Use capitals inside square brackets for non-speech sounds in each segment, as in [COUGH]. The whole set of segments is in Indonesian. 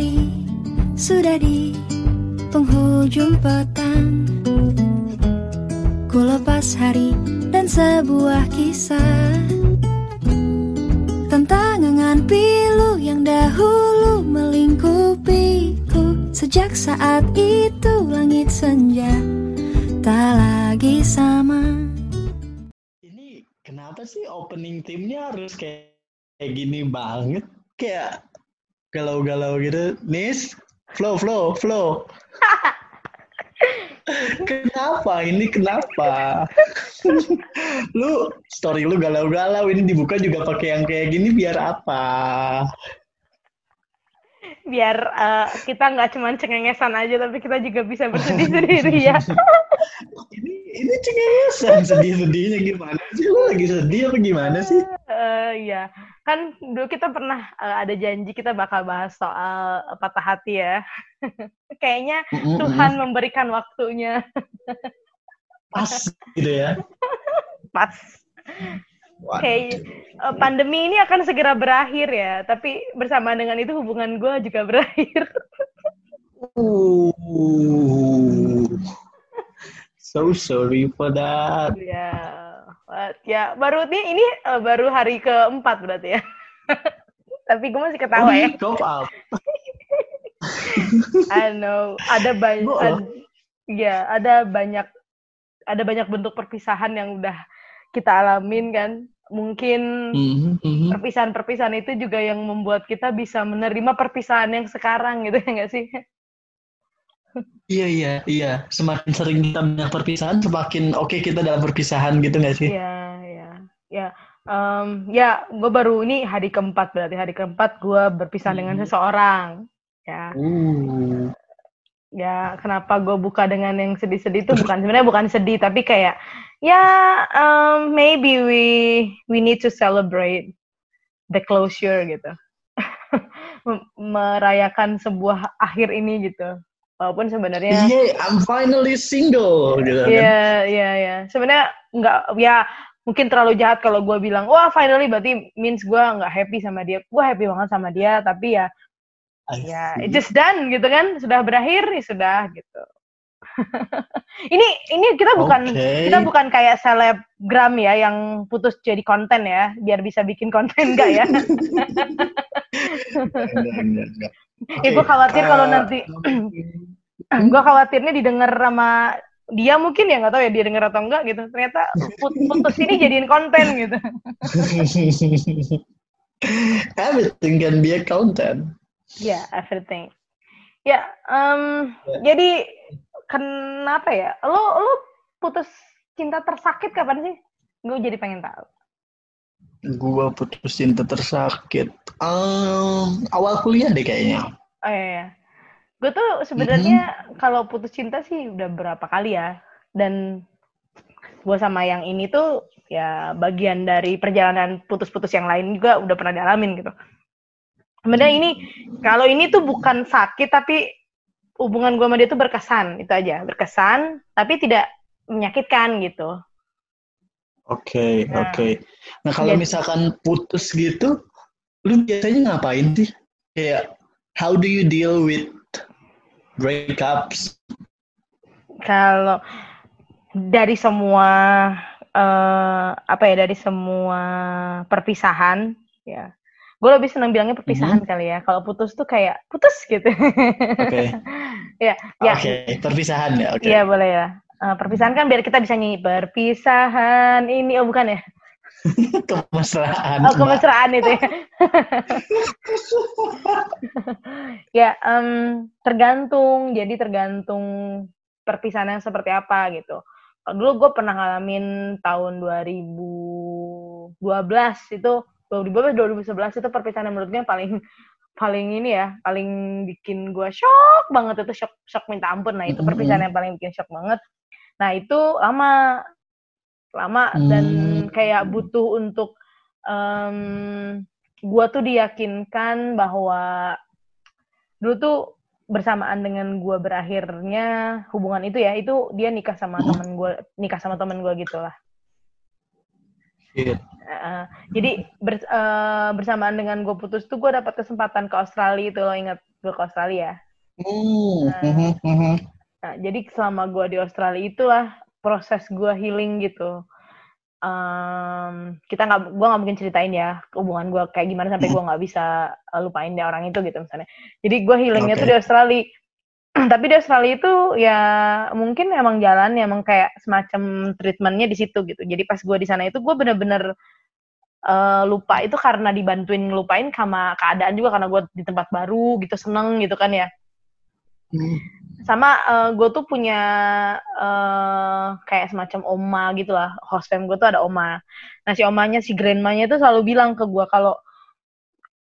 hari sudah di penghujung petang. Ku lepas hari dan sebuah kisah Tentang angan pilu yang dahulu melingkupiku. Sejak saat itu langit senja tak lagi sama. Ini kenapa sih opening timnya harus kayak, kayak gini banget? Kayak galau-galau gitu. Nis, flow, flow, flow. [LAUGHS] kenapa? Ini kenapa? [LAUGHS] lu story lu galau-galau ini dibuka juga pakai yang kayak gini biar apa? Biar uh, kita nggak cuma cengengesan aja, tapi kita juga bisa bersedih sendiri ya. [LAUGHS] ini ini cengengesan sedih-sedihnya gimana sih? Lu lagi sedih apa gimana sih? Uh, ya, kan dulu kita pernah uh, ada janji kita bakal bahas soal patah hati ya. [LAUGHS] Kayaknya mm -hmm. Tuhan memberikan waktunya. [LAUGHS] Pas gitu ya. [LAUGHS] Pas. Waduh. Kayak uh, pandemi ini akan segera berakhir ya, tapi bersama dengan itu hubungan gue juga berakhir. uh, so sorry for that. Ya, ya baru nih ini uh, baru hari keempat berarti ya. [LAUGHS] tapi gue masih ketawa ya. Top up. [LAUGHS] I know, ada banyak, ad, ya ada banyak, ada banyak bentuk perpisahan yang udah kita alamin kan mungkin mm-hmm. perpisahan-perpisahan itu juga yang membuat kita bisa menerima perpisahan yang sekarang gitu ya nggak sih? Iya iya iya semakin sering kita banyak perpisahan semakin oke okay kita dalam perpisahan gitu nggak sih? Iya iya ya um, ya gue baru ini hari keempat berarti hari keempat gue berpisah hmm. dengan seseorang ya. Uh. Ya kenapa gue buka dengan yang sedih-sedih itu bukan sebenarnya bukan sedih tapi kayak ya um, maybe we we need to celebrate the closure gitu [LAUGHS] merayakan sebuah akhir ini gitu walaupun sebenarnya yeah I'm finally single gitu iya yeah, iya yeah, iya. Sebenarnya nggak ya mungkin terlalu jahat kalau gue bilang wah finally berarti means gue nggak happy sama dia. Gue happy banget sama dia tapi ya ya it just done gitu kan. Sudah berakhir ya sudah gitu. [LAUGHS] Ini ini kita bukan okay. kita bukan kayak selebgram ya yang putus jadi konten ya biar bisa bikin konten [LAUGHS] enggak [LAUGHS] ya okay. ya gue khawatir kalau Uh, nanti [CLEARS THROAT] gue khawatirnya didengar sama dia mungkin ya nggak tahu ya dia dengar atau enggak gitu. Ternyata put- putus ini jadiin konten gitu. [LAUGHS] Everything can be a content ya yeah, everything ya um, jadi kenapa ya? Lo lo putus cinta tersakit kapan sih? Gue jadi pengen tahu. Gua putus cinta tersakit um, awal kuliah deh kayaknya. Oh iya, iya. Gue tuh sebenarnya kalau putus cinta sih udah berapa kali ya dan gue sama yang ini tuh ya bagian dari perjalanan putus-putus yang lain juga udah pernah dialamin gitu sebenarnya ini kalau ini tuh bukan sakit tapi hubungan gue sama dia tuh berkesan itu aja berkesan tapi tidak menyakitkan gitu Oke, Nah. oke. Nah, kalau Jadi- misalkan putus gitu, lu biasanya ngapain sih? Kayak, how do you deal with breakups? kalau dari semua eh, apa ya dari semua perpisahan ya. Gue lebih senang bilangnya perpisahan kali ya. Kalau putus tuh kayak putus gitu. Oke. [LAUGHS] ya ya. Oke, perpisahan ya, oke. iya boleh ya. Eh, perpisahan kan biar kita bisa nyanyi. Perpisahan ini oh bukan ya [LAUGHS] Kemesraan. oh kemesraan itu ya. [LAUGHS] Ya em, tergantung. Jadi tergantung perpisahan yang seperti apa gitu. Kalau dulu gue pernah ngalamin tahun 2012 itu 2012 2011 itu perpisahan yang menurut gue paling paling ini ya paling bikin gue shock banget. Itu shock shock minta ampun. Nah itu perpisahan yang paling bikin shock banget. Nah itu lama lama dan Hmm. kayak butuh untuk em gue tuh diyakinkan bahwa dulu tuh bersamaan dengan gue berakhirnya hubungan itu ya itu dia nikah sama Hmm. temen gue nikah sama temen gue gitu lah Shit. Uh, jadi ber, uh, bersamaan dengan gue putus tuh gue dapat kesempatan ke Australia itu lo ingat gue ke Australia. Nah. mhm, mhm. Nah, jadi selama gue di Australia itulah proses gue healing gitu. Um, kita nggak, gue nggak mungkin ceritain ya hubungan gue kayak gimana sampai gue nggak bisa uh, lupain dia orang itu gitu misalnya. Jadi gue healingnya Oke. tuh di Australia. [CLEARS THROAT] Tapi di Australia itu ya mungkin emang jalan emang kayak semacam treatmentnya di situ gitu. Jadi pas gue di sana itu gue bener-bener eh, lupa itu karena dibantuin ngelupain sama keadaan juga karena gue di tempat baru gitu seneng gitu kan ya Hmm. sama gue tuh punya eh, kayak semacam oma gitu lah. Host fam gue tuh ada oma. Nah si omanya si grandmanya tuh selalu bilang ke gue kalau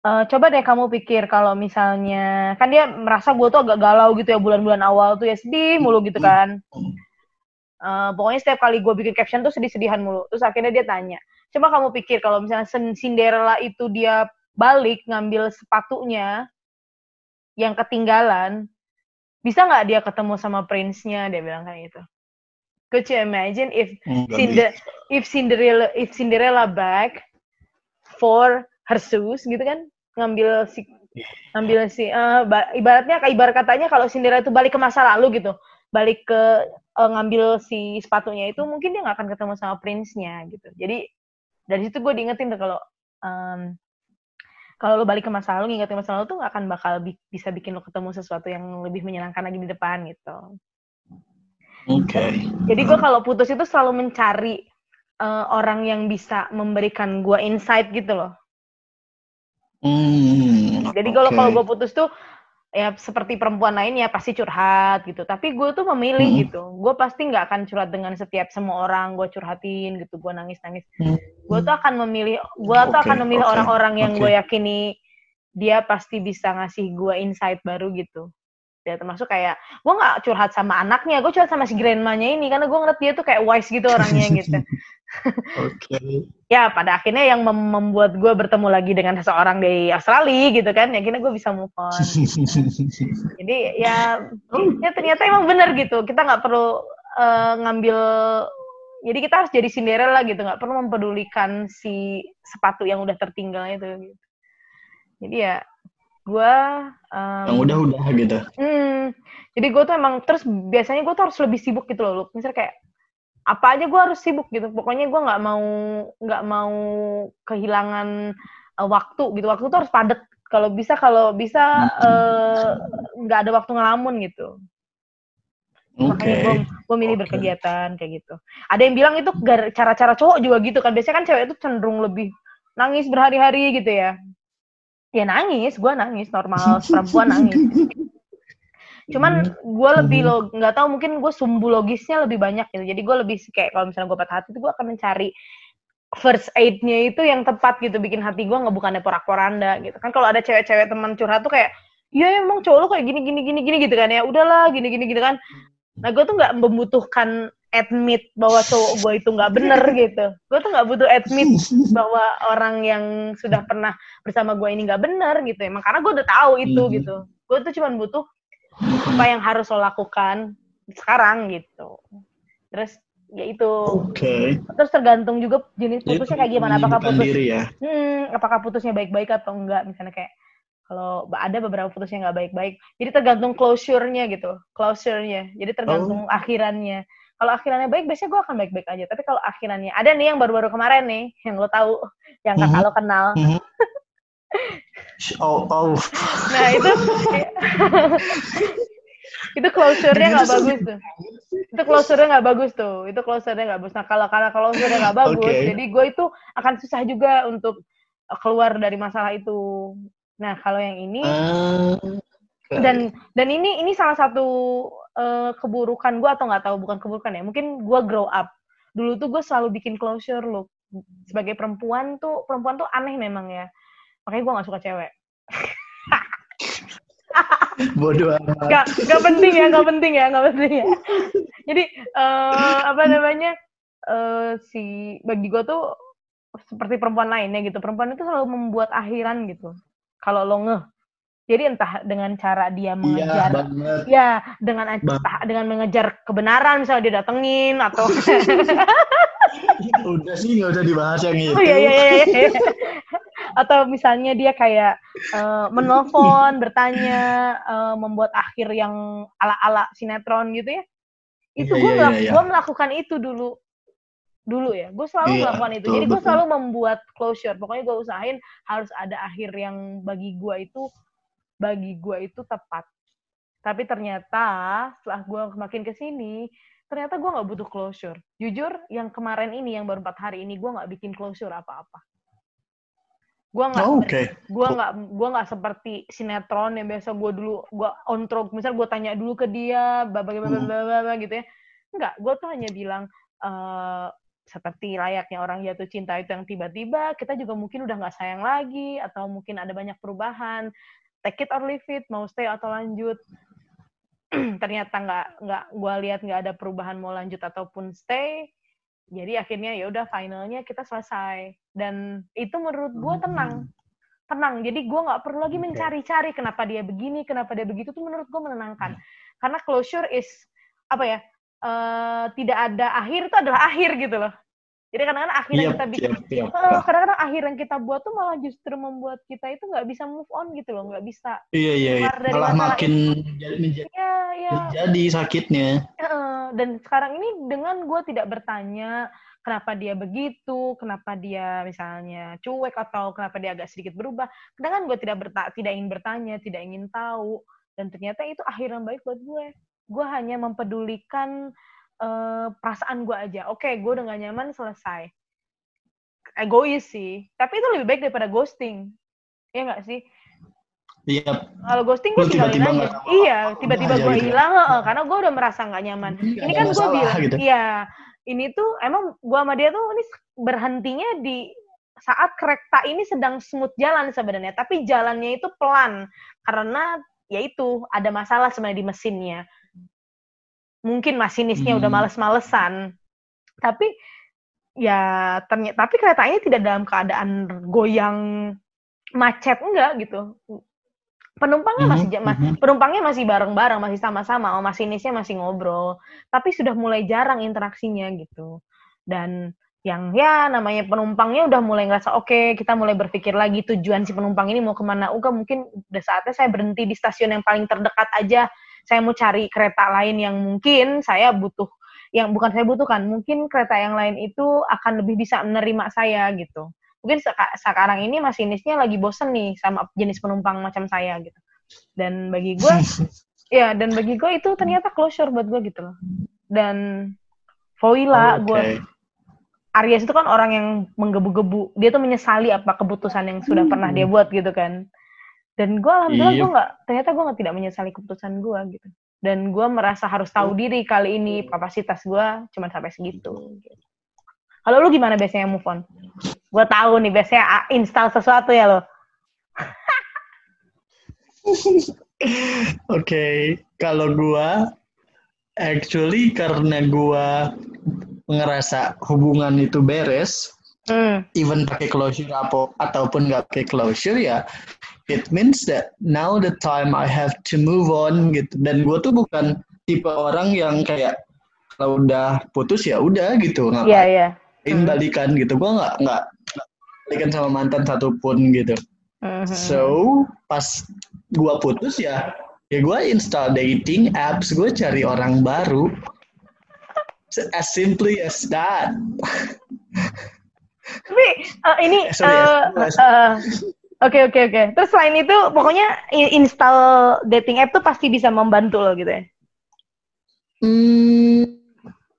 eh, coba deh kamu pikir kalau misalnya kan dia merasa gue tuh agak galau gitu ya bulan-bulan awal tuh ya sedih mulu gitu kan. Eh, pokoknya setiap kali gue bikin caption tuh sedih-sedihan mulu. Terus akhirnya dia tanya coba kamu pikir kalau misalnya Cin- Cinderella itu dia balik ngambil sepatunya yang ketinggalan bisa nggak dia ketemu sama prince-nya? Dia bilang kayak gitu. Could you imagine if Enggak Cinder if Cinderella if Cinderella back for her shoes gitu kan? Ngambil si ngambil si ba- ibaratnya kayak ibarat katanya kalau Cinderella itu balik ke masa lalu gitu balik ke eh, ngambil si sepatunya itu mungkin dia nggak akan ketemu sama prince-nya gitu. Jadi dari situ gue diingetin tuh kalau em, kalau lo balik ke masa lalu ngingetin masa lalu tuh nggak akan bakal bi- bisa bikin lo ketemu sesuatu yang lebih menyenangkan lagi di depan gitu Oke. jadi gue kalau putus itu selalu mencari eh, orang yang bisa memberikan gue insight gitu loh. Hmm. Jadi kalau oke. kalau gue putus tuh ya seperti perempuan lain ya pasti curhat gitu. Tapi gue tuh memilih Hmm. gitu. Gue pasti nggak akan curhat dengan setiap semua orang. Gue curhatin gitu. Gue nangis nangis. Hmm. Gue tuh akan memilih. Gue tuh Oke, akan memilih orang-orang yang oke. gue yakini dia pasti bisa ngasih gue insight baru gitu. Ya termasuk kayak gue nggak curhat sama anaknya, gue curhat sama si grandmanya ini karena gue ngeliat dia tuh kayak wise gitu orangnya gitu. [LAUGHS] Oke. ya pada akhirnya yang mem- membuat gue bertemu lagi dengan seseorang di Australia gitu kan ya akhirnya gue bisa move on [LAUGHS] jadi ya ya ternyata emang bener gitu kita nggak perlu eh, ngambil jadi kita harus jadi Cinderella gitu nggak perlu mempedulikan si sepatu yang udah tertinggal itu gitu. jadi ya gue em, Yang udah-udah gitu. Hmm, jadi gue tuh emang terus biasanya gue tuh harus lebih sibuk gitu loh, Lu. Misalnya kayak apa aja gue harus sibuk gitu. Pokoknya gue nggak mau nggak mau kehilangan eh, waktu gitu. Waktu tuh harus padat. Kalau bisa kalau bisa eh, nggak ada waktu ngelamun gitu. Makanya gue milih berkegiatan kayak gitu. Ada yang bilang itu cara-cara cowok juga gitu kan. Biasanya kan cewek itu cenderung lebih nangis berhari-hari gitu ya. Ya nangis, gue nangis normal perempuan nangis. [LAUGHS] Cuman gue lebih lo nggak tahu mungkin gue sumbu logisnya lebih banyak gitu. Jadi gue lebih kayak kalau misalnya gue patah hati itu gue akan mencari first aid-nya itu yang tepat gitu bikin hati gue nggak bukannya porak-poranda gitu. Kan kalau ada cewek-cewek teman curhat tuh kayak ya emang cowok lo kayak gini gini gini gini gitu kan ya. Udahlah gini gini gitu kan. Nah gue tuh nggak membutuhkan admit bahwa cowok gue itu nggak bener [LAUGHS] gitu. Gue tuh nggak butuh admit bahwa orang yang sudah pernah bersama gue ini nggak bener gitu. Emang karena gue udah tahu itu Mhm. gitu. Gue tuh cuma butuh apa yang harus lo lakukan sekarang gitu. Terus ya itu. Oke. terus tergantung juga jenis Jadi putusnya kayak gimana. Apakah putus diri ya. hmm, apakah putusnya baik-baik atau enggak? Misalnya kayak kalau ada beberapa putusnya nggak baik-baik. Jadi tergantung closure-nya gitu closure-nya. Jadi tergantung akhirannya. Kalau akhirannya baik biasanya gue akan baik-baik aja. Tapi kalau akhirannya ada nih yang baru-baru kemarin nih yang lo tahu yang kakak Mhm. lo kenal. Mhm. [LAUGHS] Oh, oh. nah itu [LAUGHS] itu closure-nya nggak bagus tuh. Itu closure-nya nggak bagus tuh. Itu closure-nya nggak bagus. Nah kalau karena closure-nya nggak bagus [LAUGHS] Oke. jadi gue itu akan susah juga untuk uh, keluar dari masalah itu. Nah kalau yang ini Ah, dan dan ini ini salah satu uh, keburukan gue atau nggak tahu bukan keburukan ya mungkin gue grow up. Dulu tuh gue selalu bikin closure loh. Sebagai perempuan tuh perempuan tuh aneh memang ya makanya gue nggak suka cewek [LAUGHS] bodoh amat. Gak, gak penting ya, gak penting ya, gak penting ya. Jadi eh apa namanya eh si bagi gue tuh seperti perempuan lainnya gitu. Perempuan itu selalu membuat akhiran gitu. Kalau lo ngeh. Jadi entah dengan cara dia Iya mengejar, banget. ya dengan entah dengan mengejar kebenaran misalnya dia datengin atau [LAUGHS] Udah sih nggak usah dibahas yang itu. Oh iya iya iya. iya. Atau misalnya dia kayak uh, menelpon, [LAUGHS] bertanya, uh, membuat akhir yang ala-ala sinetron gitu ya. Itu Iya, gue iya, iya, iya. gue melakukan itu dulu. Dulu ya, gue selalu Iya, melakukan itu. betul, Jadi gue selalu membuat closure. Pokoknya gue usahain harus ada akhir yang bagi gue itu bagi gue itu tepat. Tapi ternyata setelah gue makin ke sini, ternyata gue nggak butuh closure. Jujur, yang kemarin ini, yang baru empat hari ini, gue nggak bikin closure apa-apa. Gue nggak, Oh, Oke. gue nggak, gue nggak seperti sinetron yang biasa gue dulu, gue on track, misal gue tanya dulu ke dia, bagaimana Hmm. gitu ya. Enggak, gue tuh hanya bilang eh seperti layaknya orang jatuh cinta itu yang tiba-tiba kita juga mungkin udah nggak sayang lagi atau mungkin ada banyak perubahan take it or leave it mau stay atau lanjut [CLEARS THROAT] ternyata nggak nggak gue lihat nggak ada perubahan mau lanjut ataupun stay jadi akhirnya ya udah finalnya kita selesai. Dan itu menurut gue tenang. Tenang. Jadi gue nggak perlu lagi mencari-cari kenapa dia begini kenapa dia begitu. Tuh menurut gue menenangkan. Karena closure is apa ya eh, tidak ada akhir itu adalah akhir gitu loh jadi kadang-kadang akhir yang Yap, kita bikin yap. Eh, kadang-kadang akhir yang kita buat tuh malah justru membuat kita itu nggak bisa move on gitu loh nggak bisa Iya, iya, iya. Malah makin menjadi, menjadi, ya ya menjadi sakitnya. Dan sekarang ini dengan gue tidak bertanya kenapa dia begitu, kenapa dia misalnya cuek atau kenapa dia agak sedikit berubah. Kadang kan gue tidak berta tidak ingin bertanya, tidak ingin tahu, dan ternyata itu akhir yang baik buat gue. Gue hanya mempedulikan eh, perasaan gue aja. Oke, gue udah gak nyaman, selesai. Egois sih, tapi itu lebih baik daripada ghosting. Iya nggak sih? Iya. Kalau ghosting gue tinggalin tiba-tiba aja. nggak tahu Iya, tiba-tiba aja gue gitu ya. hilang, heeh, karena gue udah merasa nggak nyaman. Nggak Ini ada kan gue bilang, gitu. iya, ini tuh emang gue sama dia tuh ini berhentinya di saat kereta ini sedang smooth jalan sebenarnya, tapi jalannya itu pelan karena yaitu ada masalah sebenarnya di mesinnya. Mungkin masinisnya udah Hmm. males-malesan, tapi ya ternyata tapi kereta ini tidak dalam keadaan goyang macet enggak gitu. Penumpangnya masih Mhm, mhm. penumpangnya masih bareng-bareng, masih sama-sama, oh masinisnya masih ngobrol, tapi sudah mulai jarang interaksinya gitu. Dan yang ya namanya penumpangnya udah mulai ngerasa oke kita mulai berpikir lagi tujuan si penumpang ini mau ke mana uga mungkin udah saatnya saya berhenti di stasiun yang paling terdekat aja saya mau cari kereta lain yang mungkin saya butuh yang bukan saya butuhkan mungkin kereta yang lain itu akan lebih bisa menerima saya gitu. Mungkin seka- sekarang ini masinisnya lagi bosen nih sama jenis penumpang macam saya gitu. Dan bagi gue [LAUGHS] ya dan bagi gue itu ternyata closure buat gue gitu loh. Dan Voila Oke. gue Aries itu kan orang yang menggebu-gebu. Dia tuh menyesali apa keputusan yang sudah pernah dia buat gitu kan dan gue alhamdulillah Iya. gue nggak ternyata gue nggak tidak menyesali keputusan gue gitu dan gue merasa harus tahu diri kali ini kapasitas gue cuma sampai segitu gitu. kalau lu gimana biasanya move on gue tahu nih biasanya install sesuatu ya lo [LAUGHS] Oke, kalau gua actually karena gua ngerasa hubungan itu beres, hmm. even pakai closure apa ataupun nggak pakai closure ya, it means that now the time I have to move on gitu. Dan gua tuh bukan tipe orang yang kayak kalau udah putus ya udah gitu, Iya ngapain iya Hmm. balikan gitu. Gua nggak nggak nggak balikan sama mantan satupun gitu. Mhm. So pas gua putus ya, ya gua install dating apps, gue cari orang baru. As simply as that. Tapi eh, ini Eh, sorry ya, eh, oke oke oke. Terus selain itu pokoknya install dating app tuh pasti bisa membantu lo gitu ya. Hmm,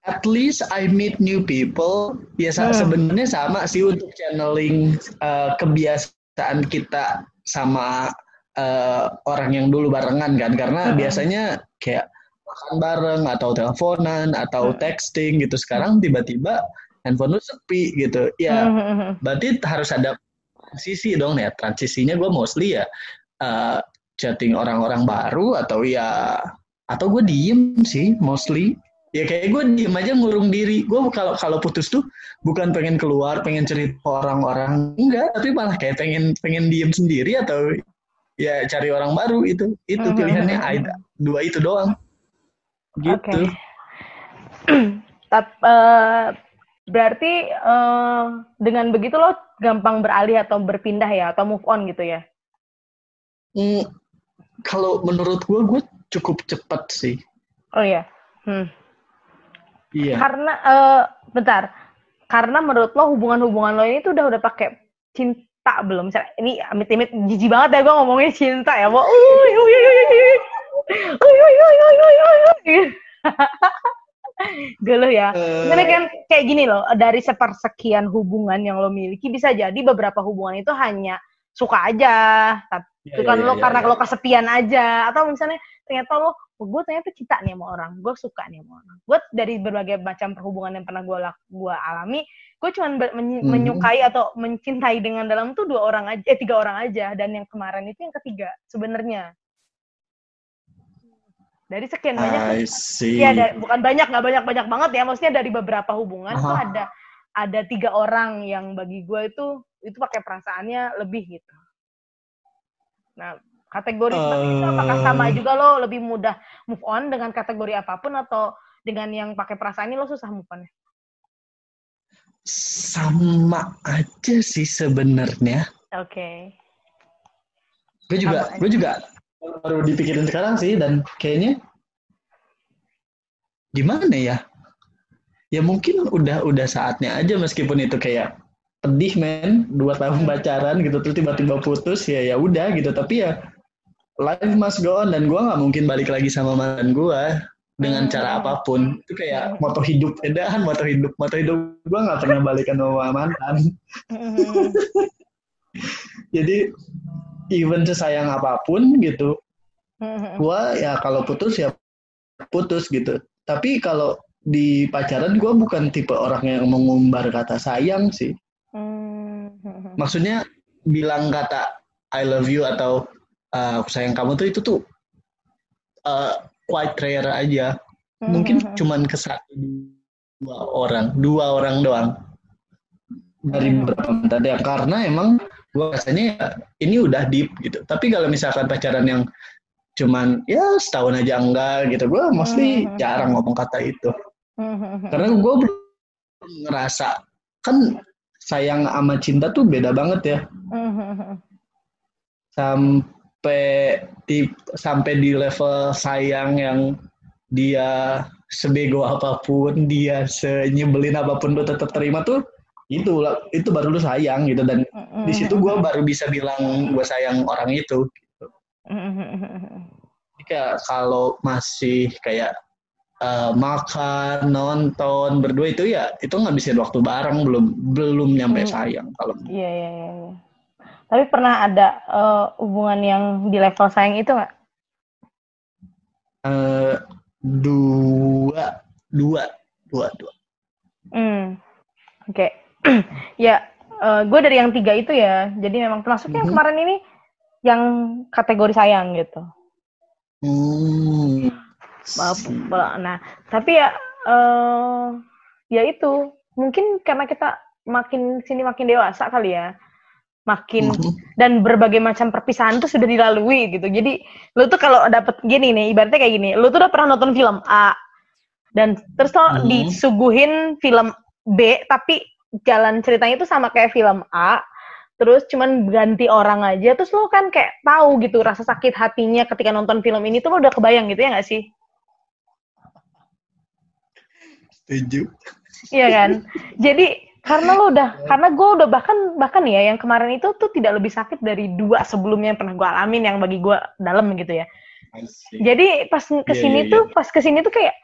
at least I meet new people. Ya Hmm. sebenarnya sama sih untuk channeling uh, kebiasaan kita sama uh, orang yang dulu barengan kan, karena Hmm. biasanya kayak makan bareng atau teleponan atau Hmm. texting gitu. Sekarang tiba-tiba handphone lu sepi gitu. Ya Mhm. berarti harus ada transisi dong ya. Transisinya gue mostly ya uh, chatting orang-orang baru atau ya atau gue diem sih mostly. Ya kayak gue diem aja ngurung diri. Gue kalau kalau putus tuh bukan pengen keluar, pengen cerita orang-orang enggak, tapi malah kayak pengen pengen diem sendiri atau ya cari orang baru itu. Itu Mhm. pilihannya ada dua itu doang. Gitu. Oke. [CLEARS THROAT] Tap, eh, Berarti uh, dengan begitu lo gampang beralih atau berpindah ya atau move on gitu ya? Hmm, kalau menurut gue, gue cukup cepat sih. Oh iya. Hmm. Iya. Karena uh, bentar. Karena menurut lo hubungan-hubungan lo ini tuh udah udah pakai cinta belum? Misalnya, ini amit-amit jijik banget ya gue ngomongin cinta ya. Wah, Geluh ya. Uh, kan kayak gini loh, dari sepersekian hubungan yang lo miliki bisa jadi beberapa hubungan itu hanya suka aja, tapi iya, yeah, bukan iya, lo iya, karena yeah. lo kesepian aja atau misalnya ternyata lo oh, gue ternyata cinta nih sama orang, gue suka nih sama orang. Gue dari berbagai macam perhubungan yang pernah gue gua alami, gue cuma men hmm. menyukai atau mencintai dengan dalam tuh dua orang aja, eh tiga orang aja, dan yang kemarin itu yang ketiga sebenarnya dari sekian banyak ya dari, bukan banyak nggak banyak banyak banget ya. Maksudnya dari beberapa hubungan tuh ada ada tiga orang yang bagi gue itu itu pakai perasaannya lebih gitu. Nah kategori uh, itu apakah sama juga lo? Lebih mudah move on dengan kategori apa pun atau dengan yang pakai perasaan ini lo susah move on sama aja sih sebenarnya. Oke. Okay. gue juga gue juga baru dipikirin sekarang sih dan kayaknya gimana ya? Ya mungkin udah udah saatnya aja meskipun itu kayak pedih men dua tahun pacaran gitu terus tiba-tiba putus ya ya udah gitu. Tapi ya life must go on dan gue nggak mungkin balik lagi sama mantan gue dengan cara apa pun. Itu kayak moto hidup edahan moto hidup. Moto hidup gue nggak pernah balikan sama mantan. [LAUGHS] Jadi even sesayang apa pun gitu gua ya kalau putus ya putus gitu tapi kalau di pacaran gua bukan tipe orang yang mengumbar kata sayang sih mm-hmm. maksudnya bilang kata I love you atau uh, aku sayang kamu tuh itu tuh uh, quite rare aja mungkin mm-hmm. cuman ke satu dua orang dua orang doang dari mm-hmm. beberapa mantan ya karena emang gue rasanya ya, ini udah deep gitu tapi kalau misalkan pacaran yang cuman ya setahun aja enggak gitu gue mostly hmm. jarang ngomong kata itu hmm. karena gue belum ngerasa kan sayang sama cinta tuh beda banget ya hmm. sampai di sampai di level sayang yang dia sebego apa pun dia senyebelin apa pun lu tetap terima tuh itu itu baru lu sayang gitu dan mm-hmm. di situ gue baru bisa bilang gue sayang orang itu gitu. Jika kalau masih kayak uh, makan nonton berdua itu ya itu nggak bisa waktu bareng belum belum nyampe mm. sayang kalau iya iya iya tapi pernah ada uh, hubungan yang di level sayang itu nggak uh, dua dua dua dua hmm oke okay [CLEARS THROAT] ya uh, gue dari yang tiga itu ya jadi memang termasuk yang mhm. kemarin ini yang kategori sayang gitu hmm. nah tapi ya uh, ya itu mungkin karena kita makin sini makin dewasa kali ya makin mm-hmm. dan berbagai macam perpisahan tuh sudah dilalui gitu. Jadi lu tuh kalau dapet gini nih, ibaratnya kayak gini, lu tuh udah pernah nonton film A dan terus lo mm-hmm. disuguhin film B tapi jalan ceritanya itu sama kayak film A, terus cuman ganti orang aja, terus lo kan kayak tahu gitu rasa sakit hatinya ketika nonton film ini tuh lo udah kebayang gitu ya nggak sih? Setuju. Iya kan? Jadi karena lo udah, karena gue udah bahkan bahkan ya yang kemarin itu tuh tidak lebih sakit dari dua sebelumnya yang pernah gue alamin yang bagi gue dalam gitu ya. Jadi pas ke sini yeah, yeah, yeah. tuh, pas ke sini tuh kayak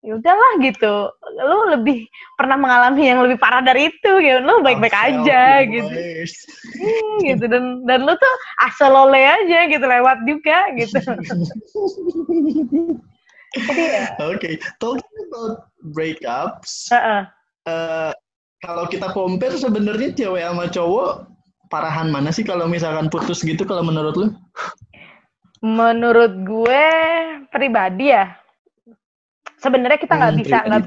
ya udahlah gitu lu lebih pernah mengalami yang lebih parah dari itu gitu lu baik-baik aja gitu hmm, gitu dan dan lu tuh asal lole aja gitu lewat juga gitu jadi ya. oke okay. talking about breakups uh -uh. Uh, kalau kita compare sebenarnya cewek sama cowok parahan mana sih kalau misalkan putus gitu kalau menurut lu menurut gue pribadi ya sebenarnya kita nggak hmm, bisa nggak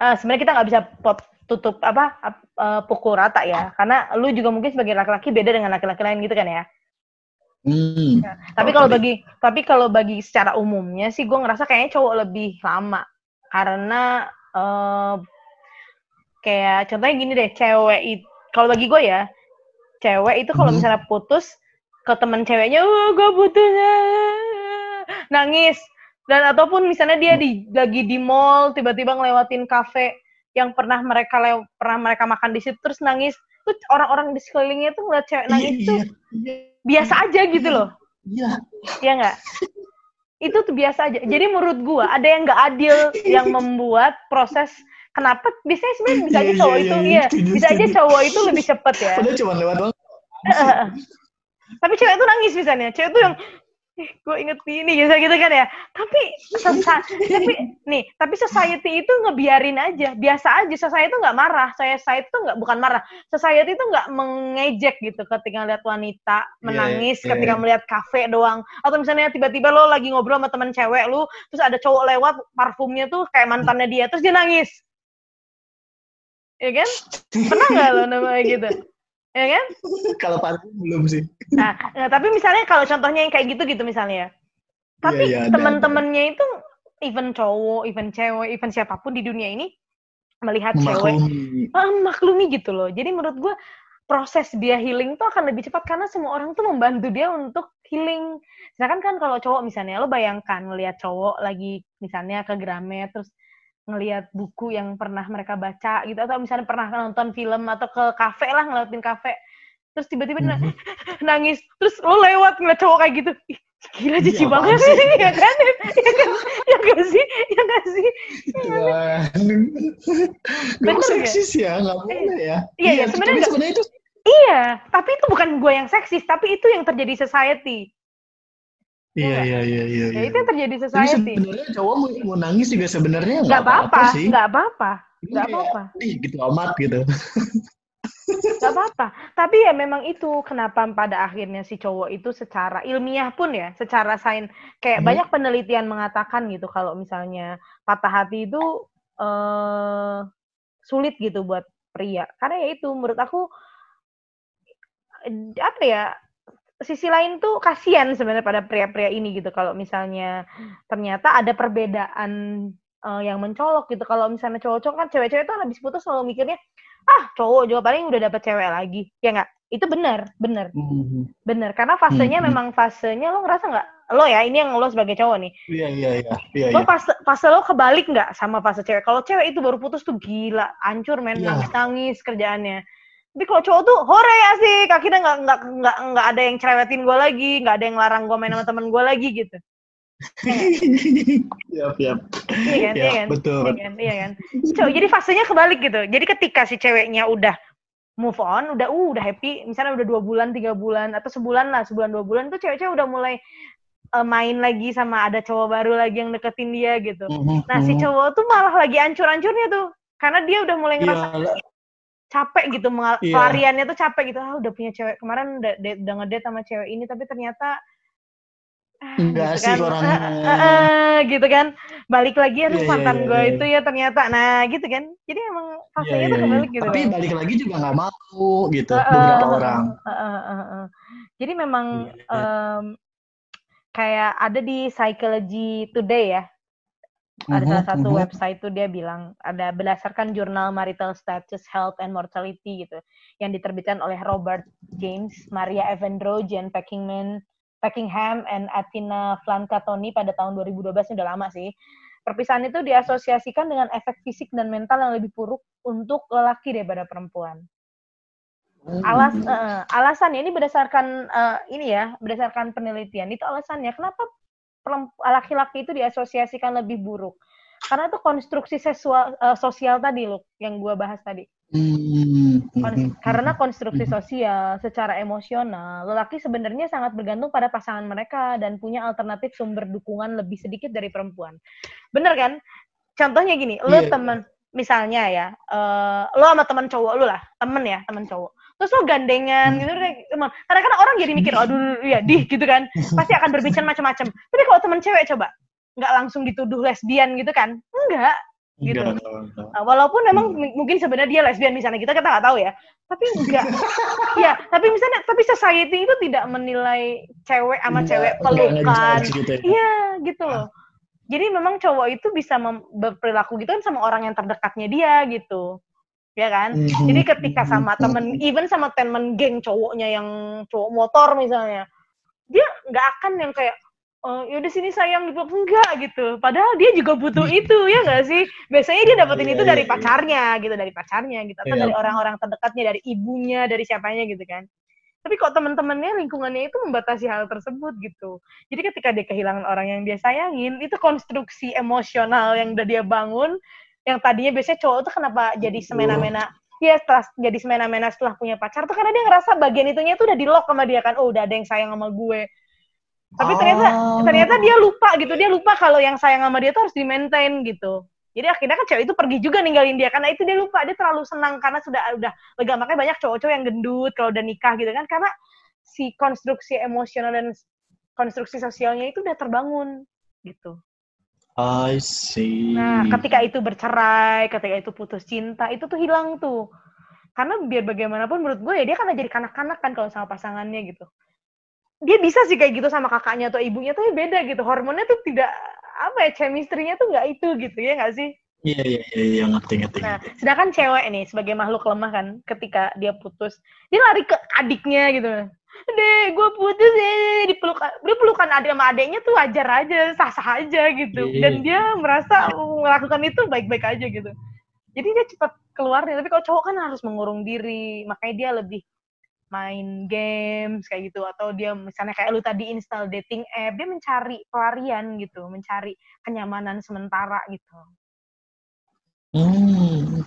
uh, sebenarnya kita nggak bisa pot, tutup apa uh, pukul rata ya karena lu juga mungkin sebagai laki-laki beda dengan laki-laki lain gitu kan ya Hmm. Nah, tapi kalau bagi tapi kalau bagi secara umumnya sih gue ngerasa kayaknya cowok lebih lama karena uh, kayak contohnya gini deh cewek itu kalau bagi gue ya cewek itu kalau Mhm. misalnya putus ke temen ceweknya oh gue putus ah." nangis dan ataupun misalnya dia di lagi di mall tiba-tiba ngelewatin kafe yang pernah mereka lew, pernah mereka makan di situ terus nangis. Tuh orang-orang di sekelilingnya tuh ngeliat cewek nangis Iya, tuh iya, biasa aja gitu loh. Iya. ya nggak? [LAUGHS] Itu tuh biasa aja. Jadi menurut gua ada yang nggak adil yang membuat proses kenapa biasanya sebenarnya bisa aja Iya, cowok iya, itu iya, iya. Bisa aja cowok itu lebih cepet ya. Padahal cuma lewat doang. tapi cewek itu nangis misalnya. Cewek itu yang eh, gue inget ini gitu gitu kan ya. Tapi sesa- tapi nih tapi society itu ngebiarin aja. Biasa aja society itu nggak marah. Saya saya itu nggak bukan marah. Society itu nggak mengejek gitu ketika lihat wanita menangis iya. ketika melihat kafe doang. Atau misalnya tiba-tiba lo lagi ngobrol sama teman cewek lu terus ada cowok lewat parfumnya tuh kayak mantannya dia terus dia nangis. Ya kan? Pernah nggak lo namanya gitu ya kan [LAUGHS] Kalau parfum belum sih. Nah, nah, tapi misalnya kalau contohnya yang kayak gitu gitu misalnya. Tapi Iya, iya, ada, teman-temannya itu even cowok, even cewek, even siapa pun di dunia ini melihat cewek Memaklumi. ah, maklumi gitu loh. Jadi menurut gue proses dia healing tuh akan lebih cepat karena semua orang tuh membantu dia untuk healing. Sedangkan kan kalau cowok misalnya lo bayangkan ngelihat cowok lagi misalnya ke Gramet terus ngelihat buku yang pernah mereka baca gitu atau misalnya pernah nonton film atau ke kafe lah ngeliatin kafe. Terus tiba-tiba na- Mhm. [LAUGHS] nangis terus lo lewat ngeliat cowok kayak gitu. Ih, gila Iya, cici apaan banget sih? ya kan? Ya kan? Ya gak sih? Ya gak sih? Ya, nggak? seksis ya, nggak boleh ya. Iya, iya, nggak- sebenarnya itu iya tapi itu bukan gue yang seksis tapi itu yang terjadi society Iya, iya, iya, iya. ya iya. itu yang terjadi Tapi society sebenarnya cowok mau, mau nangis juga sebenarnya nggak apa-apa sih. nggak apa-apa nggak apa-apa Ih, gitu amat gitu. [LAUGHS] nggak apa-apa tapi ya memang itu kenapa pada akhirnya si cowok itu secara ilmiah pun ya secara sains kayak Hmm. banyak penelitian mengatakan gitu kalau misalnya patah hati itu eh sulit gitu buat pria karena ya itu menurut aku eh, apa ya sisi lain tuh kasihan sebenarnya pada pria-pria ini gitu kalau misalnya ternyata ada perbedaan eh, yang mencolok gitu kalau misalnya cowok-cowok kan cewek-cewek tuh habis putus selalu mikirnya ah cowok juga paling udah dapet cewek lagi ya nggak itu benar benar Mhm. benar karena fasenya Hmm. memang fasenya lo ngerasa nggak lo ya ini yang lo sebagai cowok nih Iya, iya, iya. Iya, lo iya. fase fase lo kebalik nggak sama fase cewek kalau cewek itu baru putus tuh gila hancur men Iya. nangis nangis kerjaannya tapi kalau cowok tuh hore asik akhirnya nggak nggak nggak nggak ada yang cerewetin gue lagi. Nggak ada yang larang gue main sama temen gue lagi gitu. [LAUGHS] Siap, siap. iya kan Ya, iya kan? betul. iya kan iya kan? Cowok, jadi fasenya kebalik gitu. Jadi ketika si ceweknya udah move on udah uh udah happy misalnya udah dua bulan tiga bulan atau sebulan lah sebulan dua bulan tuh cewek-cewek udah mulai eh, main lagi sama ada cowok baru lagi yang deketin dia gitu. Mhm, nah si mhm. cowok tuh malah lagi ancur-ancurnya tuh. Karena dia udah mulai ngerasa Iya, capek gitu Iya. pelariannya tuh capek gitu ah udah punya cewek kemarin udah date- udah ngedate sama cewek ini tapi ternyata ah, Enggak sih orangnya. Ah, ah, ah, gitu kan balik lagi aduh Iya, iya, mantan iya, gue iya. itu ya ternyata nah gitu kan jadi emang fasenya iya, tuh iya. kebalik gitu Tapi loh. balik lagi juga nggak mau gitu ah, beberapa ah, orang. ah, ah, ah, ah. jadi memang Iya, iya. em, kayak ada di Psychology Today ya ada Mhm, salah satu mhm. website tuh dia bilang ada berdasarkan jurnal marital status health and mortality gitu yang diterbitkan oleh Robert James, Maria Evandro, Jen Packingman, Packingham, and Athena Flancatoni pada tahun 2012 ini udah lama sih. Perpisahan itu diasosiasikan dengan efek fisik dan mental yang lebih buruk untuk lelaki daripada perempuan. Alas eh, alasannya ini berdasarkan eh, ini ya, berdasarkan penelitian itu alasannya kenapa laki-laki itu diasosiasikan lebih buruk. Karena itu konstruksi seksual eh, sosial tadi loh yang gua bahas tadi. Hmm, Kon- mhm, karena mhm. konstruksi sosial secara emosional, lelaki sebenarnya sangat bergantung pada pasangan mereka dan punya alternatif sumber dukungan lebih sedikit dari perempuan. Bener kan? Contohnya gini, lo iya. temen misalnya ya, eh, lo sama temen cowok lo lah, temen ya, temen cowok. Terus lo gandengan Hmm. gitu deh, teman. Kadang-kadang orang jadi mikir, aduh ya dih gitu kan, pasti akan berbicara macam-macam. Tapi kalau temen cewek coba, nggak langsung dituduh lesbian gitu kan? Enggak, gitu. Enggak, enggak, enggak. Nah, walaupun memang mungkin sebenarnya dia lesbian misalnya kita kita nggak tahu ya tapi enggak [LAUGHS] ya tapi misalnya tapi society itu tidak menilai cewek sama Enggak, cewek pelukan gitu ya. iya gitu loh jadi memang cowok itu bisa mem- berperilaku gitu kan sama orang yang terdekatnya dia gitu ya kan? Mhm. Jadi ketika sama temen, even sama temen geng cowoknya yang cowok motor misalnya, dia nggak akan yang kayak, oh, yaudah sini sayang dipeluk enggak gitu. Padahal dia juga butuh itu ya nggak sih? Biasanya dia dapetin Iya, itu iya, dari iya. pacarnya gitu, dari pacarnya gitu, atau Iya. dari orang-orang terdekatnya, dari ibunya, dari siapanya gitu kan. Tapi kok teman-temannya lingkungannya itu membatasi hal tersebut gitu. Jadi ketika dia kehilangan orang yang dia sayangin, itu konstruksi emosional yang udah dia bangun, yang tadinya biasanya cowok tuh kenapa jadi semena-mena Iya, setelah jadi semena-mena setelah punya pacar tuh karena dia ngerasa bagian itunya tuh udah di lock sama dia kan. Oh, udah ada yang sayang sama gue. Tapi ternyata Oh. ternyata dia lupa gitu. Dia lupa kalau yang sayang sama dia tuh harus di-maintain gitu. Jadi akhirnya kan cewek itu pergi juga ninggalin dia karena itu dia lupa. Dia terlalu senang karena sudah udah lega. Makanya banyak cowok-cowok yang gendut kalau udah nikah gitu kan karena si konstruksi emosional dan konstruksi sosialnya itu udah terbangun gitu. I see. Nah, ketika itu bercerai, ketika itu putus cinta, itu tuh hilang tuh. Karena biar bagaimanapun menurut gue ya dia kan jadi kanak-kanak kan kalau sama pasangannya gitu. Dia bisa sih kayak gitu sama kakaknya atau ibunya tapi beda gitu. Hormonnya tuh tidak apa ya chemistry-nya tuh nggak itu gitu ya nggak sih? Iya iya iya iya, ngerti ngerti. Nah, sedangkan cewek nih sebagai makhluk lemah kan, ketika dia putus, dia lari ke adiknya gitu. Deh, gue putus ya, dipeluk, dia pelukan adik sama adiknya tuh wajar aja, sah-sah aja gitu. Iya. Dan dia merasa melakukan itu baik-baik aja gitu. Jadi dia cepat keluarnya, tapi kalau cowok kan harus mengurung diri, makanya dia lebih main games kayak gitu atau dia misalnya kayak lu tadi install dating app dia mencari pelarian gitu mencari kenyamanan sementara gitu Hmm.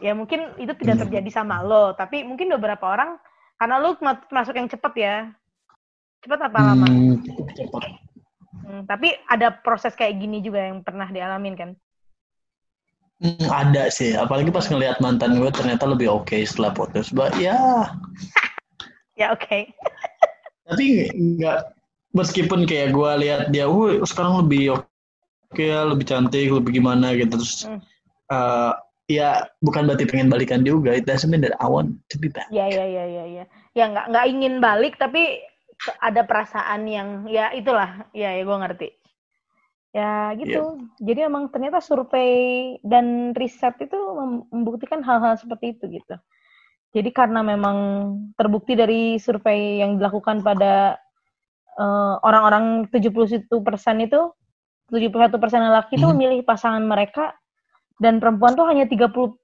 ya mungkin itu tidak Hmm. terjadi sama lo tapi mungkin beberapa orang karena lo ma- masuk yang cepet ya cepet apa lama Hmm, cepat. Hmm, tapi ada proses kayak gini juga yang pernah dialamin kan Hmm, ada sih, apalagi pas ngelihat mantan gue ternyata lebih oke setelah putus. But ya, [LAUGHS] ya oke tapi nggak meskipun kayak gue lihat dia, wah sekarang lebih oke ya, lebih cantik, lebih gimana gitu terus. Hmm. Eh, ya bukan berarti pengen balikan juga. It doesn't mean that I want to be back. ya ya ya ya ya ya nggak nggak ingin balik tapi ada perasaan yang ya itulah ya ya gue ngerti ya gitu jadi emang ternyata survei dan riset itu mem- membuktikan hal-hal seperti itu gitu jadi karena memang terbukti dari survei yang dilakukan pada eh, orang-orang 71% itu 71% lelaki itu Mhm. memilih pasangan mereka dan perempuan tuh hanya 39%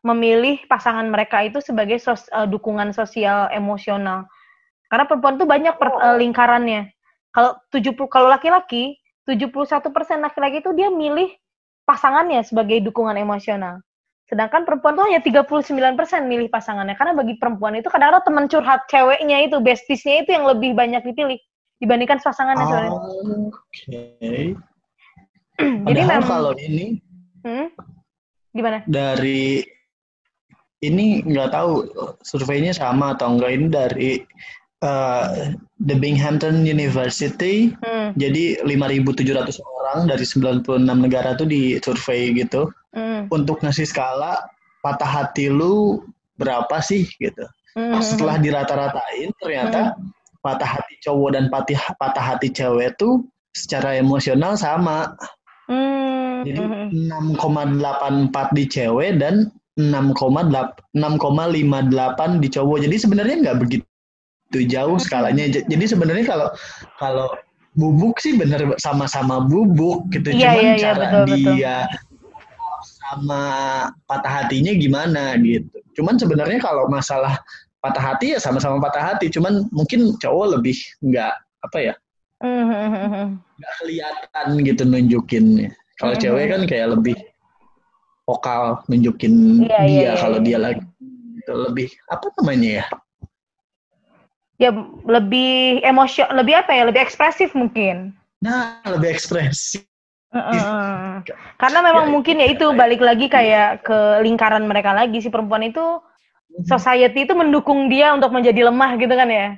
memilih pasangan mereka itu sebagai sos- eh, dukungan sosial emosional. Karena perempuan tuh banyak per- eh, lingkarannya. Kalau 70 kalau laki-laki 71% laki-laki itu dia milih pasangannya sebagai dukungan emosional. Sedangkan perempuan tuh hanya 39% milih pasangannya. Karena bagi perempuan itu kadang-kadang teman curhat ceweknya itu, bestiesnya itu yang lebih banyak dipilih dibandingkan pasangannya. Oh, Oke. [CLEARS THROAT] Jadi Padahal memang kalau ini Hmm? Gimana? dari ini nggak tahu surveinya sama atau enggak ini dari uh, The Binghamton University Hmm. jadi 5.700 orang dari 96 negara tuh di survei gitu Hmm. untuk ngasih skala patah hati lu berapa sih gitu Hmm. setelah dirata-ratain ternyata patah hati cowok dan patih, patah hati cewek tuh secara emosional sama Hmm. jadi Hmm. 6,84 di cewek dan 6,8 6,58 di cowok. Jadi sebenarnya nggak begitu jauh skalanya. J- Jadi sebenarnya kalau kalau bubuk sih bener sama-sama bubuk gitu. Iya, Cuman iya, iya, cara betul, betul. dia sama patah hatinya gimana gitu. Cuman sebenarnya kalau masalah patah hati ya sama-sama patah hati. Cuman mungkin cowok lebih nggak apa ya Hmm. Nggak kelihatan gitu nunjukinnya. Kalau Mhm. cewek kan kayak lebih vokal nunjukin Iya, dia iya, iya, kalau iya. dia lagi gitu, lebih apa namanya ya? ya lebih emosio lebih apa ya lebih ekspresif mungkin Nah, lebih ekspresif. Heeh. karena memang Ya, mungkin ya itu balik lagi kayak ke lingkaran mereka lagi si perempuan itu society itu mendukung dia untuk menjadi lemah gitu kan ya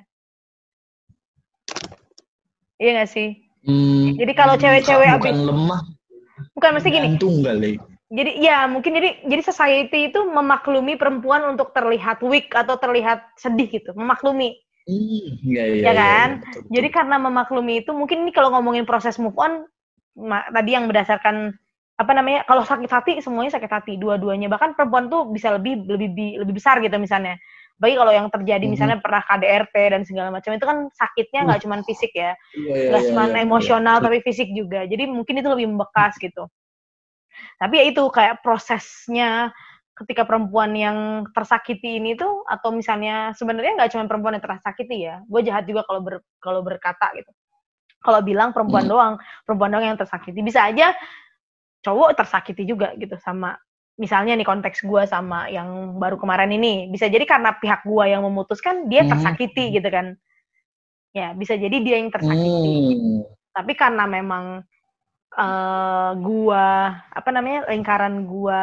iya gak sih Hmm, Jadi kalau cewek-cewek bukan abis- lemah, bukan mesti gini gantung kali. jadi ya mungkin jadi jadi society itu memaklumi perempuan untuk terlihat weak atau terlihat sedih gitu memaklumi Hmm, iya, iya, Ya iya, kan? iya, betul, betul. Jadi karena memaklumi itu mungkin ini kalau ngomongin proses move on tadi yang berdasarkan apa namanya kalau sakit hati semuanya sakit hati dua-duanya bahkan perempuan tuh bisa lebih lebih lebih besar gitu misalnya bagi kalau yang terjadi mm -hmm. misalnya pernah KDRT dan segala macam itu kan sakitnya nggak mm. cuma fisik ya iya, iya, nggak yeah, cuma yeah, emosional yeah. tapi fisik juga jadi mungkin itu lebih membekas gitu tapi ya itu kayak prosesnya ketika perempuan yang tersakiti ini tuh atau misalnya sebenarnya nggak cuma perempuan yang tersakiti ya gue jahat juga kalau ber, kalau berkata gitu kalau bilang perempuan hmm. doang perempuan doang yang tersakiti bisa aja cowok tersakiti juga gitu sama misalnya nih konteks gue sama yang baru kemarin ini bisa jadi karena pihak gue yang memutuskan dia hmm. tersakiti gitu kan ya bisa jadi dia yang tersakiti hmm. tapi karena memang uh, gua apa namanya lingkaran gua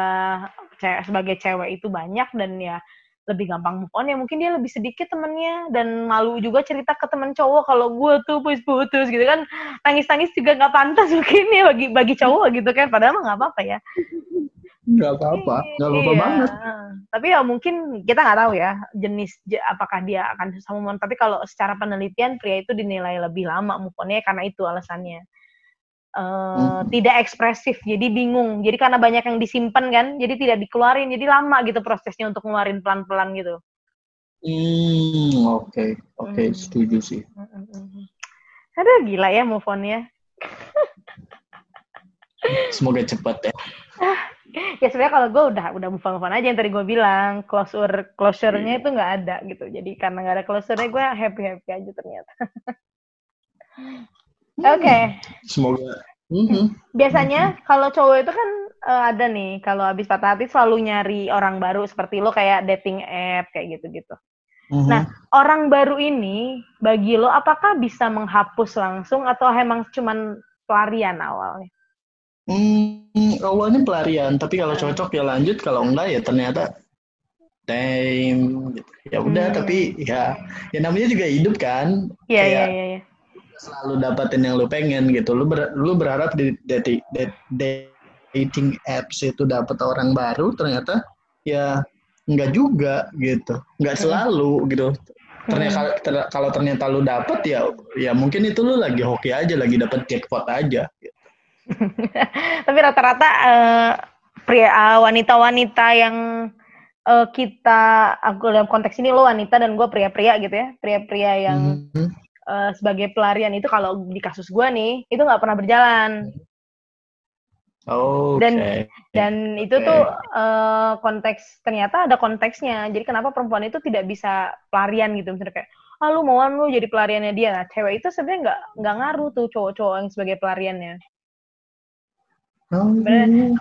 cewek, sebagai cewek itu banyak dan ya lebih gampang move on ya mungkin dia lebih sedikit temennya dan malu juga cerita ke temen cowok kalau gue tuh putus-putus gitu kan nangis-nangis juga nggak pantas [LAUGHS] mungkin ya bagi bagi cowok gitu kan padahal mah nggak apa-apa ya nggak apa-apa nggak apa-apa iya. banget tapi ya mungkin kita nggak tahu ya jenis apakah dia akan susah move on tapi kalau secara penelitian pria itu dinilai lebih lama move onnya karena itu alasannya Uh, hmm. tidak ekspresif jadi bingung jadi karena banyak yang disimpan kan jadi tidak dikeluarin jadi lama gitu prosesnya untuk ngeluarin pelan-pelan gitu hmm oke okay. oke okay, hmm. setuju sih hmm, hmm, hmm. aduh gila ya move on ya semoga cepat ya [LAUGHS] [LAUGHS] ya sebenarnya kalau gue udah udah move on, move on aja yang tadi gue bilang closure closure-nya itu nggak ada gitu jadi karena nggak ada closure-nya gue happy happy aja ternyata [LAUGHS] Oke. Okay. Semoga. Mm-hmm. Biasanya kalau cowok itu kan uh, ada nih, kalau habis patah hati selalu nyari orang baru seperti lo kayak dating app kayak gitu-gitu. Mm-hmm. Nah, orang baru ini bagi lo apakah bisa menghapus langsung atau emang cuman pelarian awalnya? Hmm, awalnya pelarian, tapi kalau cocok ya lanjut, kalau enggak ya ternyata time gitu. Ya udah, hmm. tapi ya ya namanya juga hidup kan. Iya, iya, iya, iya selalu dapatin yang lu pengen gitu lu ber, lu berharap di dating dating apps itu dapat orang baru ternyata ya nggak juga gitu nggak selalu gitu ternyata ter, kalau ternyata lu dapet ya ya mungkin itu lu lagi hoki aja lagi dapet jackpot aja gitu. Tapi rata-rata uh, pria uh, wanita-wanita yang uh, kita aku dalam konteks ini lo wanita dan gue pria-pria gitu ya pria-pria yang mm -hmm uh, sebagai pelarian itu kalau di kasus gue nih itu nggak pernah berjalan. Oh, dan dan itu tuh uh, konteks ternyata ada konteksnya. Jadi kenapa perempuan itu tidak bisa pelarian gitu misalnya kayak ah lu mauan lu jadi pelariannya dia. Nah, cewek itu sebenarnya nggak nggak ngaruh tuh cowok-cowok yang sebagai pelariannya.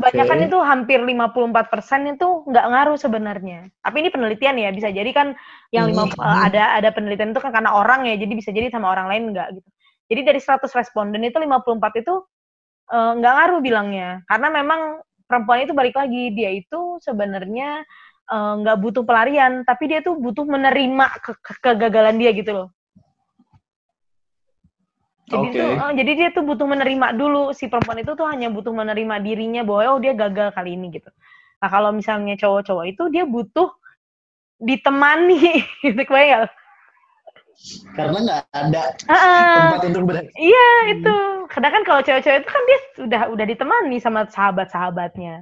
Kebanyakan okay. itu hampir 54% itu nggak ngaruh sebenarnya. Tapi ini penelitian ya, bisa jadi kan yang lima mm -hmm. ada ada penelitian itu kan karena orang ya, jadi bisa jadi sama orang lain nggak gitu. Jadi dari 100 responden itu 54 itu uh, nggak ngaruh bilangnya. Karena memang perempuan itu balik lagi, dia itu sebenarnya nggak uh, butuh pelarian, tapi dia tuh butuh menerima ke kegagalan dia gitu loh. Jadi okay. tuh, oh, jadi dia tuh butuh menerima dulu si perempuan itu tuh hanya butuh menerima dirinya bahwa oh dia gagal kali ini gitu. Nah kalau misalnya cowok-cowok itu dia butuh ditemani, [LAUGHS] gitu ya. Karena nggak ada uh, tempat untuk berada. Iya itu. Kadang kan kalau cewek-cewek itu kan dia sudah udah ditemani sama sahabat-sahabatnya.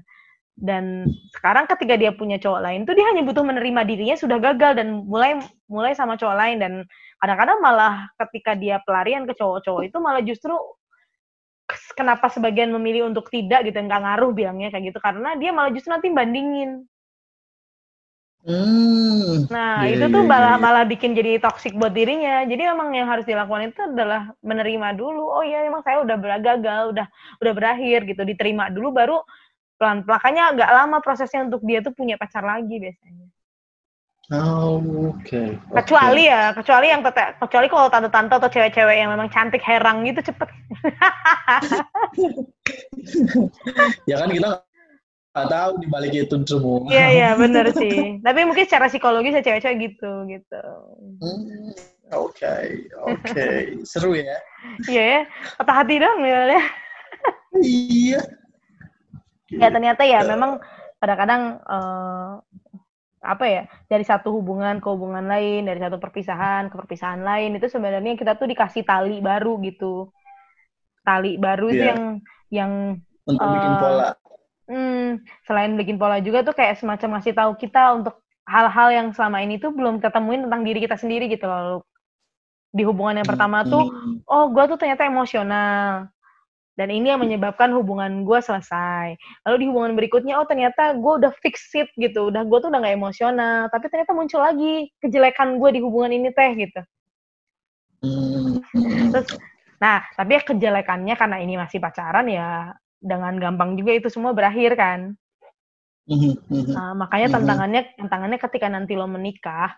Dan sekarang ketika dia punya cowok lain tuh dia hanya butuh menerima dirinya sudah gagal dan mulai mulai sama cowok lain dan kadang-kadang malah ketika dia pelarian ke cowok-cowok itu malah justru kenapa sebagian memilih untuk tidak gitu nggak ngaruh bilangnya kayak gitu karena dia malah justru nanti bandingin Hmm, nah yeah, itu tuh malah yeah. malah bikin jadi toksik buat dirinya. Jadi emang yang harus dilakukan itu adalah menerima dulu. Oh iya emang saya udah gagal, udah udah berakhir gitu. Diterima dulu baru pelan pelan. Makanya agak lama prosesnya untuk dia tuh punya pacar lagi biasanya. Oh, oke. Okay. Kecuali okay. ya, kecuali yang tetap, kecuali kalau tante-tante atau cewek-cewek yang memang cantik herang gitu cepet. [LAUGHS] ya kan kita nggak tahu di balik itu semua. Iya iya benar sih. Tapi mungkin secara psikologis ya cewek-cewek gitu gitu. Hmm, oke okay, oke okay. seru ya. Iya ya, patah hati dong ya. iya. Ya ternyata ya memang kadang-kadang uh, apa ya dari satu hubungan ke hubungan lain dari satu perpisahan ke perpisahan lain itu sebenarnya kita tuh dikasih tali baru gitu tali baru yeah. yang yang untuk uh, bikin pola Hmm, selain bikin pola juga tuh kayak semacam ngasih tahu kita untuk hal-hal yang selama ini tuh belum ketemuin tentang diri kita sendiri gitu loh. Di hubungan yang pertama tuh, Hmm. oh gue tuh ternyata emosional. Dan ini yang menyebabkan hubungan gue selesai. Lalu di hubungan berikutnya, oh ternyata gue udah fix it gitu. Udah gue tuh udah gak emosional. Tapi ternyata muncul lagi kejelekan gue di hubungan ini teh gitu. Terus, nah tapi ya kejelekannya karena ini masih pacaran ya dengan gampang juga itu semua berakhir kan. Hmm. Hmm. Nah, makanya Mhm. tantangannya tantangannya ketika nanti lo menikah,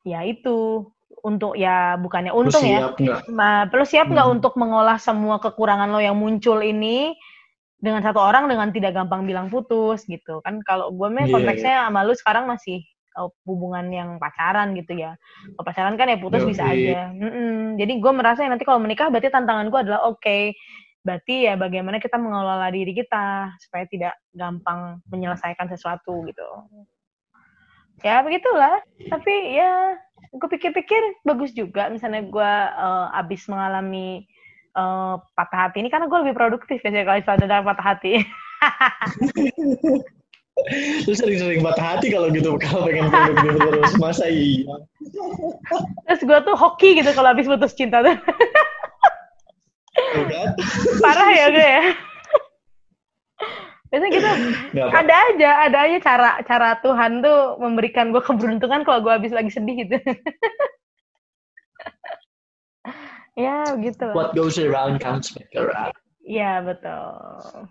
ya itu untuk ya bukannya untung ya, siap perlu siap nggak Hmm. untuk mengolah semua kekurangan lo yang muncul ini dengan satu orang dengan tidak gampang bilang putus gitu kan? Kalau gue mah Iya, konteksnya sama lu sekarang masih uh, hubungan yang pacaran gitu ya. Kalau pacaran kan ya putus bisa Yoi. aja. Mm-mm. Jadi gue merasa nanti kalau menikah berarti tantangan gue adalah oke. Berarti ya bagaimana kita mengelola diri kita supaya tidak gampang menyelesaikan sesuatu gitu. Ya begitulah. Tapi ya gue pikir-pikir bagus juga misalnya gue uh, abis mengalami uh, patah hati ini karena gue lebih produktif ya kalau ada patah hati. [LAUGHS] Lu sering-sering patah hati kalau gitu kalau pengen produktif terus masa iya Terus gue tuh hoki gitu kalau abis putus cinta tuh. Parah ya gue ya. Biasanya gitu ada aja, ada aja cara cara Tuhan tuh memberikan gue keberuntungan kalau gue habis lagi sedih gitu. [LAUGHS] ya gitu lah. What goes around comes back around. Iya betul.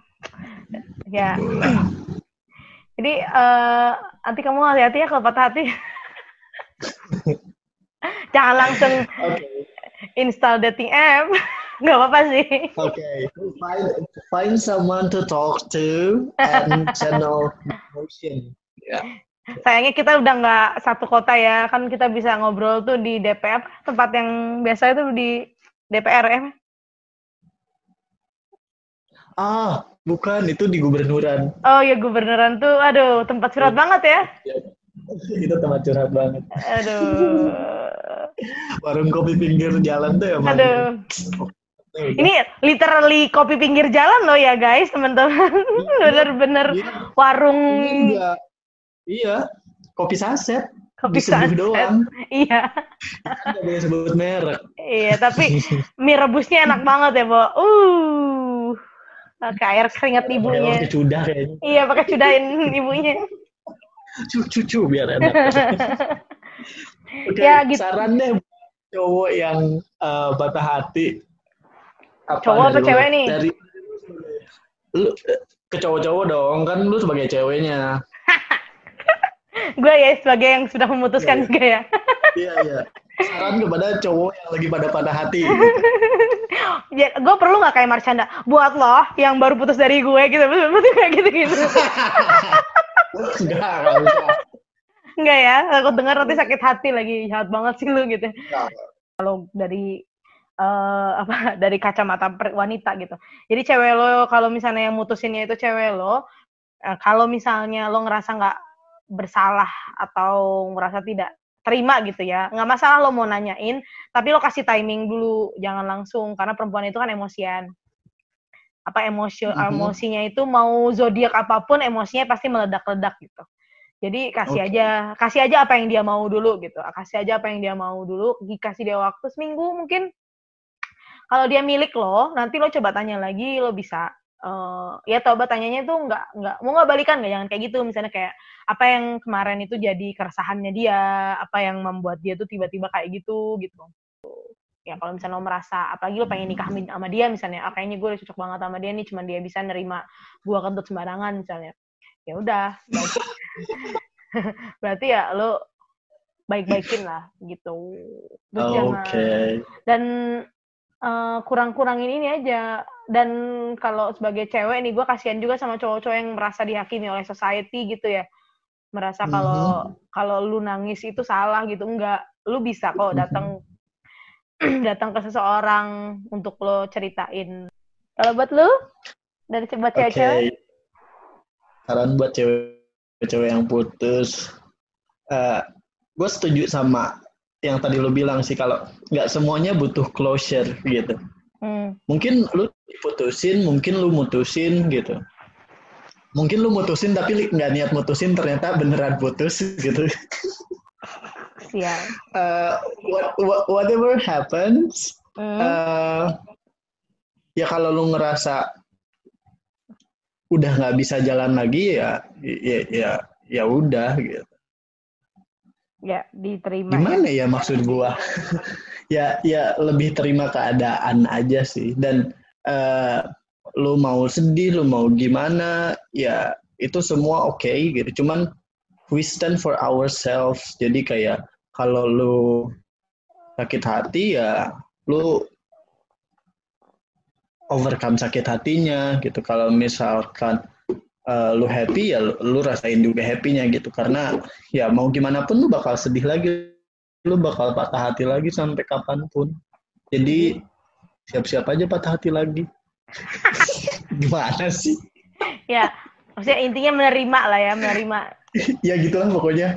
Ya. [CLEARS THROAT] Jadi eh nanti kamu hati-hati ya kalau patah hati. [LAUGHS] Jangan langsung Oke, install dating app. Nggak apa-apa sih. oke. Find find someone to talk to and channel emotion. Ya. Sayangnya kita udah nggak satu kota ya. Kan kita bisa ngobrol tuh di DPR. Tempat yang biasa itu di DPR ya. Ah, bukan itu di gubernuran. Oh ya gubernuran tuh, aduh tempat curhat banget ya. [LAUGHS] itu tempat curhat banget. Aduh. [LAUGHS] Warung kopi pinggir jalan tuh emang. Aduh. Udah. Ini literally kopi pinggir jalan loh ya guys, teman-teman. [LAUGHS] Bener-bener Iya, warung. Iya, kopi saset. kopi sunset. doang. Iya, Nggak boleh sebut merek. iya. Tapi mie rebusnya enak banget ya, Bo. Uh, pakai air keringat Pakai ibunya. waktu cudah kayaknya. Iya, pakai cudahin [LAUGHS] ibunya. Cucu biar enak. [LAUGHS] Oke, Ya, gitu. saran deh cowok yang eh, patah hati. Apa Cowok lo? cewek nih? Dari lu ke cowok-cowok dong, kan lu sebagai ceweknya. [LAUGHS] Gue ya sebagai yang sudah memutuskan Iya, juga ya. Iya, iya. Saran kepada cowok yang lagi pada patah hati. [LAUGHS] ya gue perlu nggak kayak Marcanda buat lo yang baru putus dari gue gitu [LAUGHS] betul kayak gitu gitu Enggak, enggak usah. Enggak ya aku dengar nanti sakit hati lagi jahat banget sih lu gitu kalau dari eh, apa [LAUGHS] dari kacamata wanita gitu jadi cewek lo kalau misalnya yang mutusinnya itu cewek lo eh, kalau misalnya lo ngerasa nggak bersalah atau ngerasa tidak terima gitu ya nggak masalah lo mau nanyain tapi lo kasih timing dulu jangan langsung karena perempuan itu kan emosian apa emosi Mhm. emosinya itu mau zodiak apa pun emosinya pasti meledak-ledak gitu jadi kasih Oke. aja kasih aja apa yang dia mau dulu gitu kasih aja apa yang dia mau dulu dikasih dia waktu seminggu mungkin kalau dia milik lo nanti lo coba tanya lagi lo bisa eh ya coba tanyanya tuh nggak nggak mau nggak balikan nggak jangan kayak gitu. Misalnya kayak apa yang kemarin itu jadi keresahannya dia apa yang membuat dia tuh tiba-tiba kayak gitu gitu. Ya kalau misalnya lo merasa apalagi lo pengen nikah sama dia misalnya ah, kayaknya gue udah cocok banget sama dia nih cuman dia bisa nerima gua kentut sembarangan misalnya. Ya udah berarti, [LAUGHS] berarti ya lo baik-baikin lah gitu. Terus jangan. Oke. dan eh, kurang-kurangin ini aja. Dan kalau sebagai cewek nih gue kasihan juga sama cowok-cowok yang merasa dihakimi oleh society gitu ya. Merasa kalau kalau lu nangis itu salah gitu. Enggak. Lu bisa kok Mhm. datang [CLEARS THROAT] datang ke seseorang untuk lo ceritain. Kalau buat lu? Dari buat Oke. cewek-cewek? Saran buat cewek-cewek yang putus. eh gue setuju sama yang tadi lo bilang sih kalau nggak semuanya butuh closure gitu. hmm. Mungkin lu diputusin, mungkin lu mutusin gitu. mungkin lu mutusin tapi nggak niat mutusin ternyata beneran putus [LAUGHS] gitu Siap. uh, what, what, whatever happens Hmm. uh, ya kalau lu ngerasa udah nggak bisa jalan lagi ya ya ya ya udah gitu ya, diterima. ya. gimana ya maksud gua [LAUGHS] ya ya lebih terima keadaan aja sih dan eh, lu mau sedih lu mau gimana ya itu semua oke gitu cuman we stand for ourselves jadi kayak kalau lu sakit hati ya lu overcome sakit hatinya gitu kalau misalkan eh, lu happy ya lu rasain juga happy-nya gitu karena ya mau gimana pun lu bakal sedih lagi lu bakal patah hati lagi sampai kapan pun jadi siap-siap aja patah hati lagi [LAUGHS] gimana sih Ya, maksudnya intinya menerima lah ya, menerima. ya gitulah pokoknya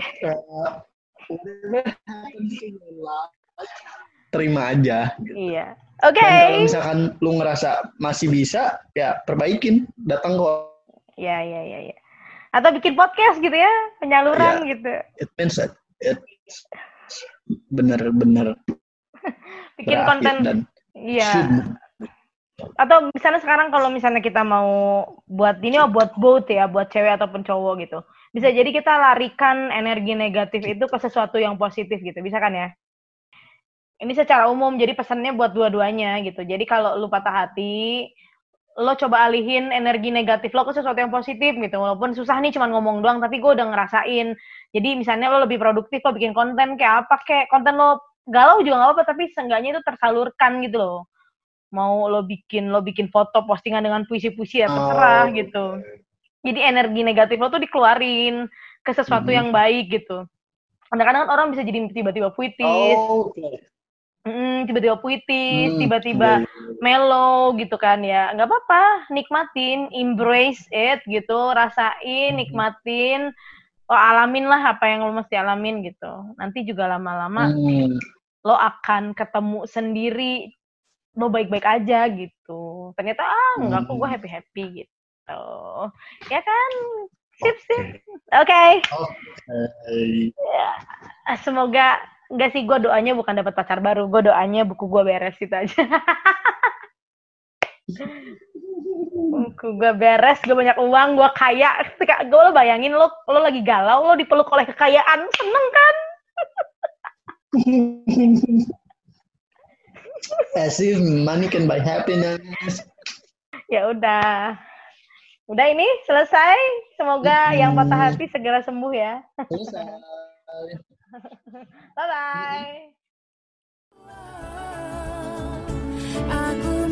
terima aja gitu. Iya. Oke. dan kalau misalkan lu ngerasa masih bisa ya perbaikin datang kok Ya, ya, ya, ya. Atau bikin podcast gitu ya, penyaluran Iya. gitu. it means it bener-bener [LAUGHS] Bikin konten. dan Iya. Atau misalnya sekarang kalau misalnya kita mau buat ini oh, buat both ya, buat cewek ataupun cowok gitu. Bisa jadi kita larikan energi negatif itu ke sesuatu yang positif gitu. Bisa kan ya? Ini secara umum jadi pesannya buat dua-duanya gitu. Jadi kalau lu patah hati, lo coba alihin energi negatif lo ke sesuatu yang positif gitu. Walaupun susah nih cuman ngomong doang, tapi gue udah ngerasain. Jadi misalnya lo lebih produktif, lo bikin konten kayak apa kayak konten lo galau juga nggak apa-apa, tapi seenggaknya itu tersalurkan gitu loh mau lo bikin lo bikin foto postingan dengan puisi-puisi ya terserah Oh. gitu. Jadi energi negatif lo tuh dikeluarin ke sesuatu Mhm. yang baik gitu. Kadang-kadang kan orang bisa jadi tiba-tiba puitis, Oh, oke. Mm, tiba-tiba puitis, Hmm, tiba-tiba iya, iya. mellow gitu kan ya. nggak apa-apa, nikmatin, embrace it gitu, rasain, Mhm. nikmatin, oh, alamin lah apa yang lo mesti alamin gitu. Nanti juga lama-lama Hmm. lo akan ketemu sendiri lo baik-baik aja gitu ternyata ah enggak kok gue Hmm. happy happy gitu ya kan sip Oke. sip oke Oke. Ya, semoga enggak sih gue doanya bukan dapat pacar baru gue doanya buku gue beres itu aja. Buku gue beres gue banyak uang gue kaya. Gue lo bayangin lo lo lagi galau lo dipeluk oleh kekayaan. Seneng kan? As if money can buy happiness. ya udah. Udah ini selesai. Semoga yang patah Hmm. hati segera sembuh ya. Selesai. [LAUGHS] bye bye Aku